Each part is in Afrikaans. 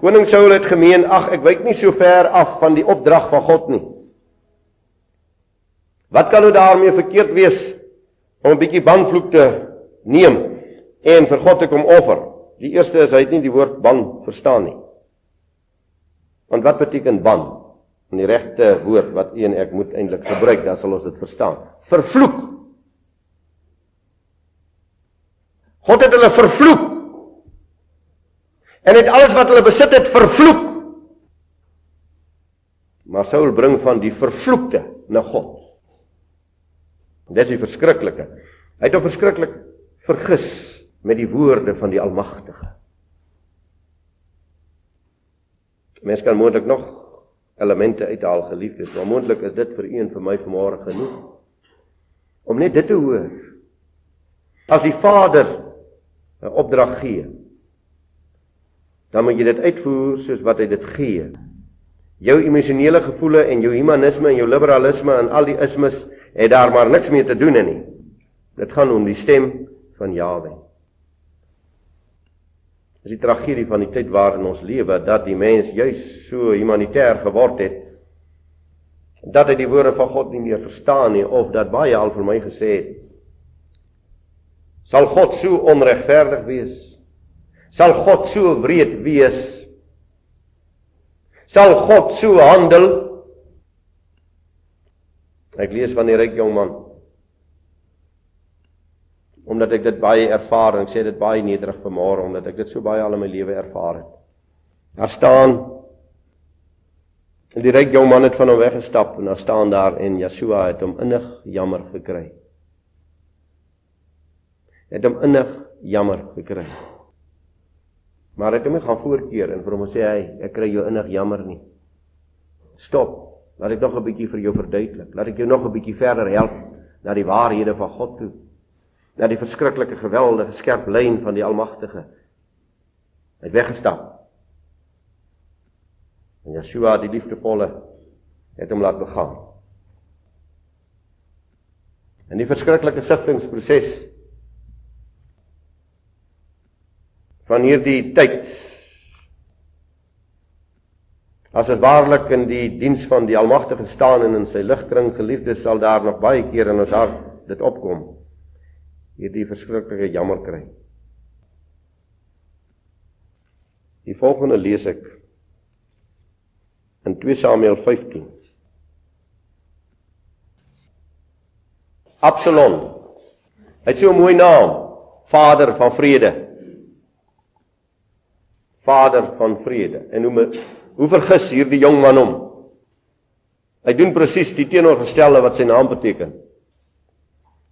Koning Saul het gemeen, ag, ek wyk nie so ver af van die opdrag van God nie. Wat kan nou daarmee verkeerd wees om 'n bietjie banvloek te neem en vir God te kom offer? Die eerste is hy het nie die woord ban verstaan nie. Want wat beteken ban? In die regte woord wat een ek moet eintlik gebruik, dan sal ons dit verstaan. Vervloek. God het hulle vervloek. En het alles wat hulle besit het vervloek. Maar Saul bring van die vervloekte na God. Dit is die verskriklike. Hy het hom verskriklik vergis met die woorde van die Almagtige. Mense kan moontlik nog elemente uithaal geliefdes, maar moontlik is dit vir u en vir my vanmôre genoeg om net dit te hoor. As die Vader 'n opdrag gee, dan moet jy dit uitvoer soos wat hy dit gee. Jou emosionele gevoele en jou humanisme en jou liberalisme en al die ismes het daar maar niks mee te doen nie. Dit gaan om die stem van Jahwe. Dis die tragedie van die tyd waarin ons lewe dat die mens juis so humanitêr geword het dat hy die woorde van God nie meer verstaan nie of dat baie al vir my gesê het sal God so onregverdig wees sal God so wreed wees sal God so handel ek lees van die ryk jong man omdat ek dit baie ervaar en sê dit baie nederig vanmôre omdat ek dit so baie al in my lewe ervaar het. Daar staan en die ryk jong man het van hom weggestap en daar staan daar en Yeshua het hom innig jammer gekry. Het hom innig jammer gekry. Maar het hom gaan voorkeer en vir hom sê hy ek kry jou innig jammer nie. Stop. Laat ek nog 'n bietjie vir jou verduidelik. Laat ek jou nog 'n bietjie verder help na die waarhede van God toe na die verskriklike geweldige skerp lyn van die Almagtige. Hy het weggestap. En Yeshua, die liefdevolle, het hom laat begaan. In die verskriklike sigtingsproses van hierdie tyd As dit waarlik in die diens van die Almagtige staan en in sy ligkring geliefdes sal daar nog baie keer in ons hart dit opkom hierdie verskriklike jammer kry. Die volgende lees ek in 2 Samuel 15. Absalom. Hy het so 'n mooi naam, Vader van vrede. Vader van vrede. En hoe hoe vergis hierdie jong man hom? Hy doen presies die teenoorgestelde wat sy naam beteken.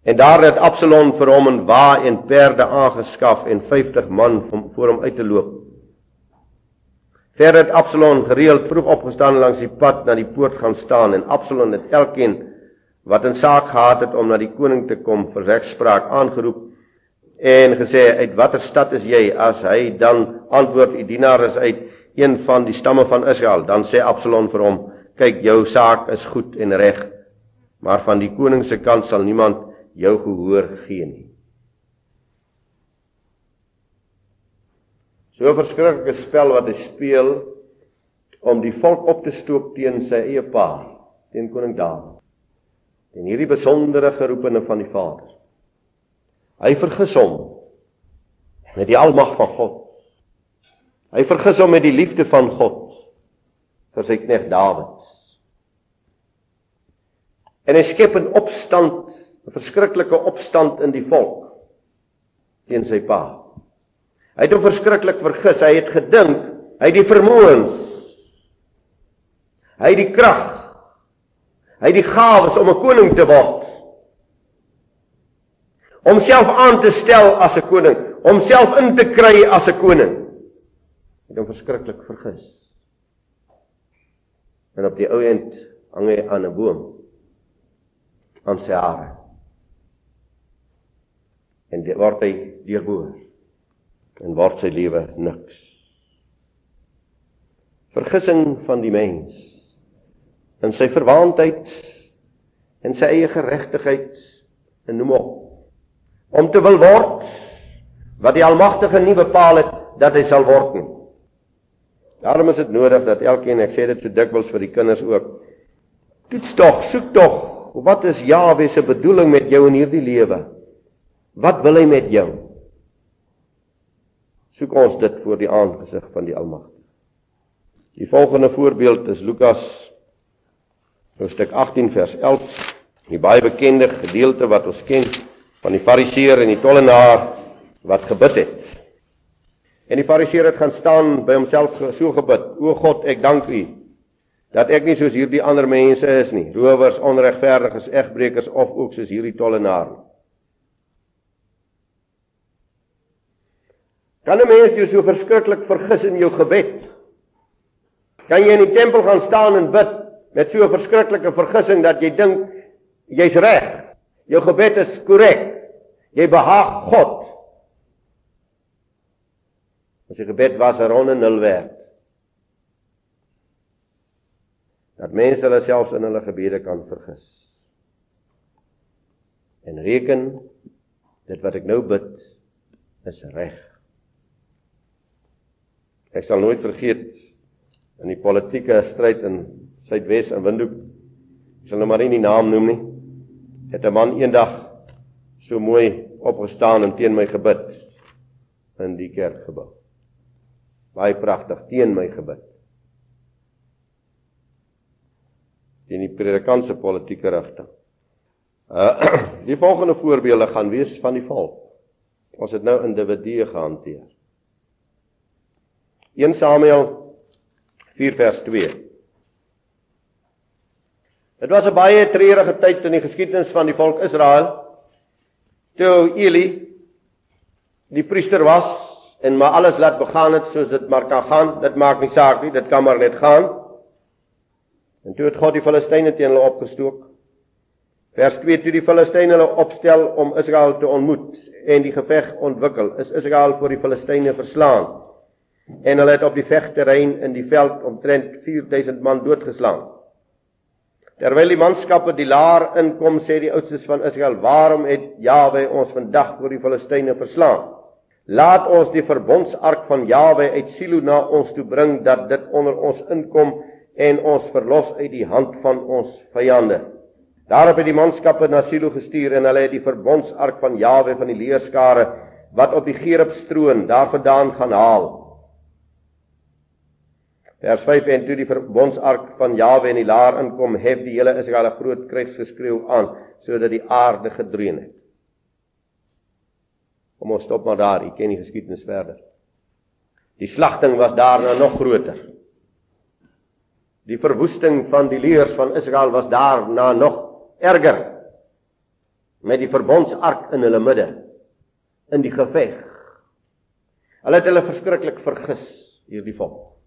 En daar het Absalom vir hom 'n wa en perde aangeskaf en 50 man om voor hom uit te loop. Verder het Absalom gereeld vroeg opgestaan langs die pad na die poort gaan staan en Absalom het elkeen wat 'n saak gehad het om na die koning te kom vir regspraak aangeroep en gesê uit watter stad is jy as hy dan antwoord u dienaar is uit een van die stamme van Israel dan sê Absalom vir hom kyk jou saak is goed en reg maar van die koning se kant sal niemand jou gehoor gee nie. So 'n verskriklike spel wat hy speel om die volk op te stook teen sy eie pa, teen koning Dawid. En hierdie besondere geroepene van die Vader. Hy vergis hom met die almag van God. Hy vergis hom met die liefde van God vir sy knegt Dawid. En hy skep 'n opstand 'n verskriklike opstand in die volk teen sy pa. Hy het hom verskriklik vergis. Hy het gedink hy het die vermoëns. Hy het die krag. Hy het die gawes om 'n koning te word. Om self aan te stel as 'n koning, om self in te kry as 'n koning. Het hom verskriklik vergis. En op die ou end hang hy aan 'n boom aan sy hare en dit word hy deurboor en word sy lewe niks. Vergissing van die mens in sy verwaandheid en sy eie geregtigheid en noem op om te wil word wat die almagtige nie bepaal het dat hy sal word nie. Daarom is dit nodig dat elkeen, ek sê dit so dikwels vir die kinders ook, toets tog, soek tog, wat is Jahwe se bedoeling met jou in hierdie lewe? Wat wil hy met jou? Soek ons dit voor die aangesig van die Almagtige. Die volgende voorbeeld is Lukas hoofstuk 18 vers 11, die baie bekende gedeelte wat ons ken van die Fariseer en die tollenaar wat gebid het. En die Fariseer het gaan staan by homself so gebid: O God, ek dank U dat ek nie soos hierdie ander mense is nie, rowers, onregverdiges, egbreekers of ook soos hierdie tollenaar nie. Kan 'n mens jou so verskriklik vergis in jou gebed? Kan jy in die tempel gaan staan en bid met so 'n verskriklike vergissing dat jy dink jy's reg? Jou gebed is korrek. Jy behaag God. As jy gebed was 'n ronde nul werd. Dat mense hulle selfs in hulle gebede kan vergis. En reken dit wat ek nou bid is reg. Ek sal nooit vergeet in die politieke stryd in Suidwes in Windhoek. Ek sal nou maar nie die naam noem nie. Het 'n man eendag so mooi opgestaan en teen my gebid in die kerkgebou. Baie pragtig teen my gebid. In die predikantse politieke rigting. Uh die volgende voorbeelde gaan wees van die volk. Ons het nou individue gehanteer. 1 Samuel 4 vers 2. Dit was 'n baie treurige tyd in die geskiedenis van die volk Israel. Toe Eli die priester was en maar alles laat begaan het soos dit maar kan gaan, dit maak nie saak nie, dit kan maar net gaan. En toe het God die Filistyne teen hulle opgestook. Vers 2 toe die Filistyne hulle opstel om Israel te ontmoet en die geveg ontwikkel, is Israel voor die Filistyne verslaan en hulle het op die vegterrein in die veld omtrent 4000 man doodgeslaan. Terwyl die manskappe die laar inkom, sê die oudstes van Israel: "Waarom het Jawe ons vandag voor die Filistyne verslaan? Laat ons die verbondsark van Jawe uit Silo na ons toe bring dat dit onder ons inkom en ons verlos uit die hand van ons vyande." Daarop het die manskappe na Silo gestuur en hulle het die verbondsark van Jawe van die leerskare wat op die Gerubstroon daarvandaan gaan haal. Vers 5 en toe die verbondsark van Jawe in die laar inkom, hef die hele Israel 'n groot krygsgeskreeu aan sodat die aarde gedreun het. Kom ons stop maar daar, u ken die geskiedenis verder. Die slagting was daarna nog groter. Die verwoesting van die leers van Israel was daarna nog erger. Met die verbondsark in hulle midde in die geveg. Hulle het hulle verskriklik vergis hierdie volk.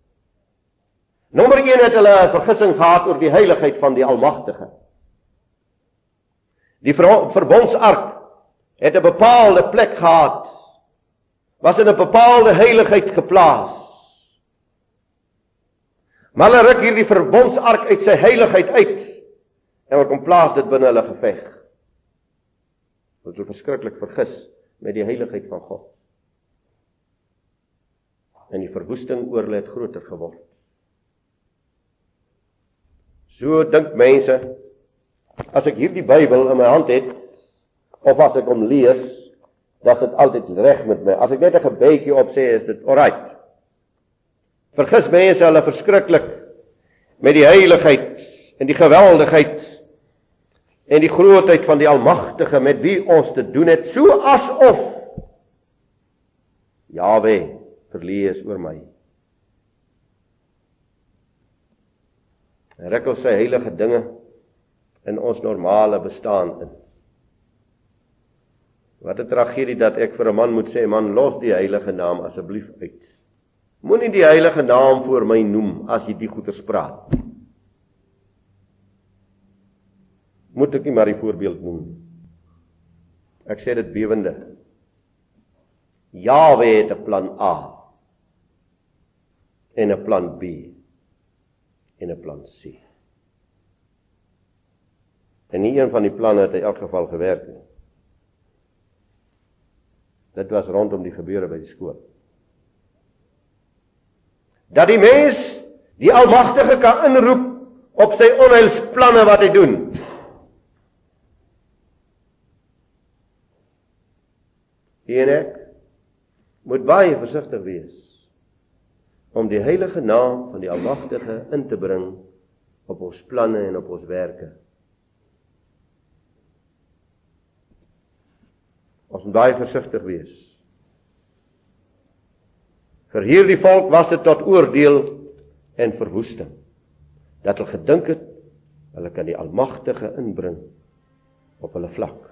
Nommer 1 het hulle 'n vergissing gehad oor die heiligheid van die Almagtige. Die verbondsark het 'n bepaalde plek gehad. Was in 'n bepaalde heiligheid geplaas. Maar hulle ruk hierdie verbondsark uit sy heiligheid uit en hulle kom plaas dit binne hulle geveg. Wat so verskriklik vergis met die heiligheid van God. En die verwoesting oor hulle het groter geword. So dink mense as ek hierdie Bybel in my hand het of as ek hom lees, dan is dit altyd reg met my. As ek net 'n gebedjie opsê, is dit alright. Vergis mense hulle verskriklik met die heiligheid en die geweldigheid en die grootheid van die Almagtige met wie ons te doen het, so asof Jawe verlees oor my. en ruk ons sy heilige dinge in ons normale bestaan in. Wat 'n tragedie dat ek vir 'n man moet sê man los die heilige naam asseblief uit. Moenie die heilige naam voor my noem as jy die goeie praat. Moet ek nie maar die voorbeeld noem. Ek sê dit bewende. Jawe het 'n plan A en 'n plan B en 'n plan C. En nie een van die planne het in elk geval gewerk nie. Dit was rondom die gebeure by die skool. dat die mens die Almagtige kan inroep op sy onheilsplanne wat hy doen. En ek moet baie versigtig wees om die heilige naam van die Almagtige in te bring op ons planne en op ons werke. Ons moet baie versigtig wees. Vir hierdie volk was dit tot oordeel en verwoesting dat hulle gedink het hulle kan die Almagtige inbring op hulle vlak.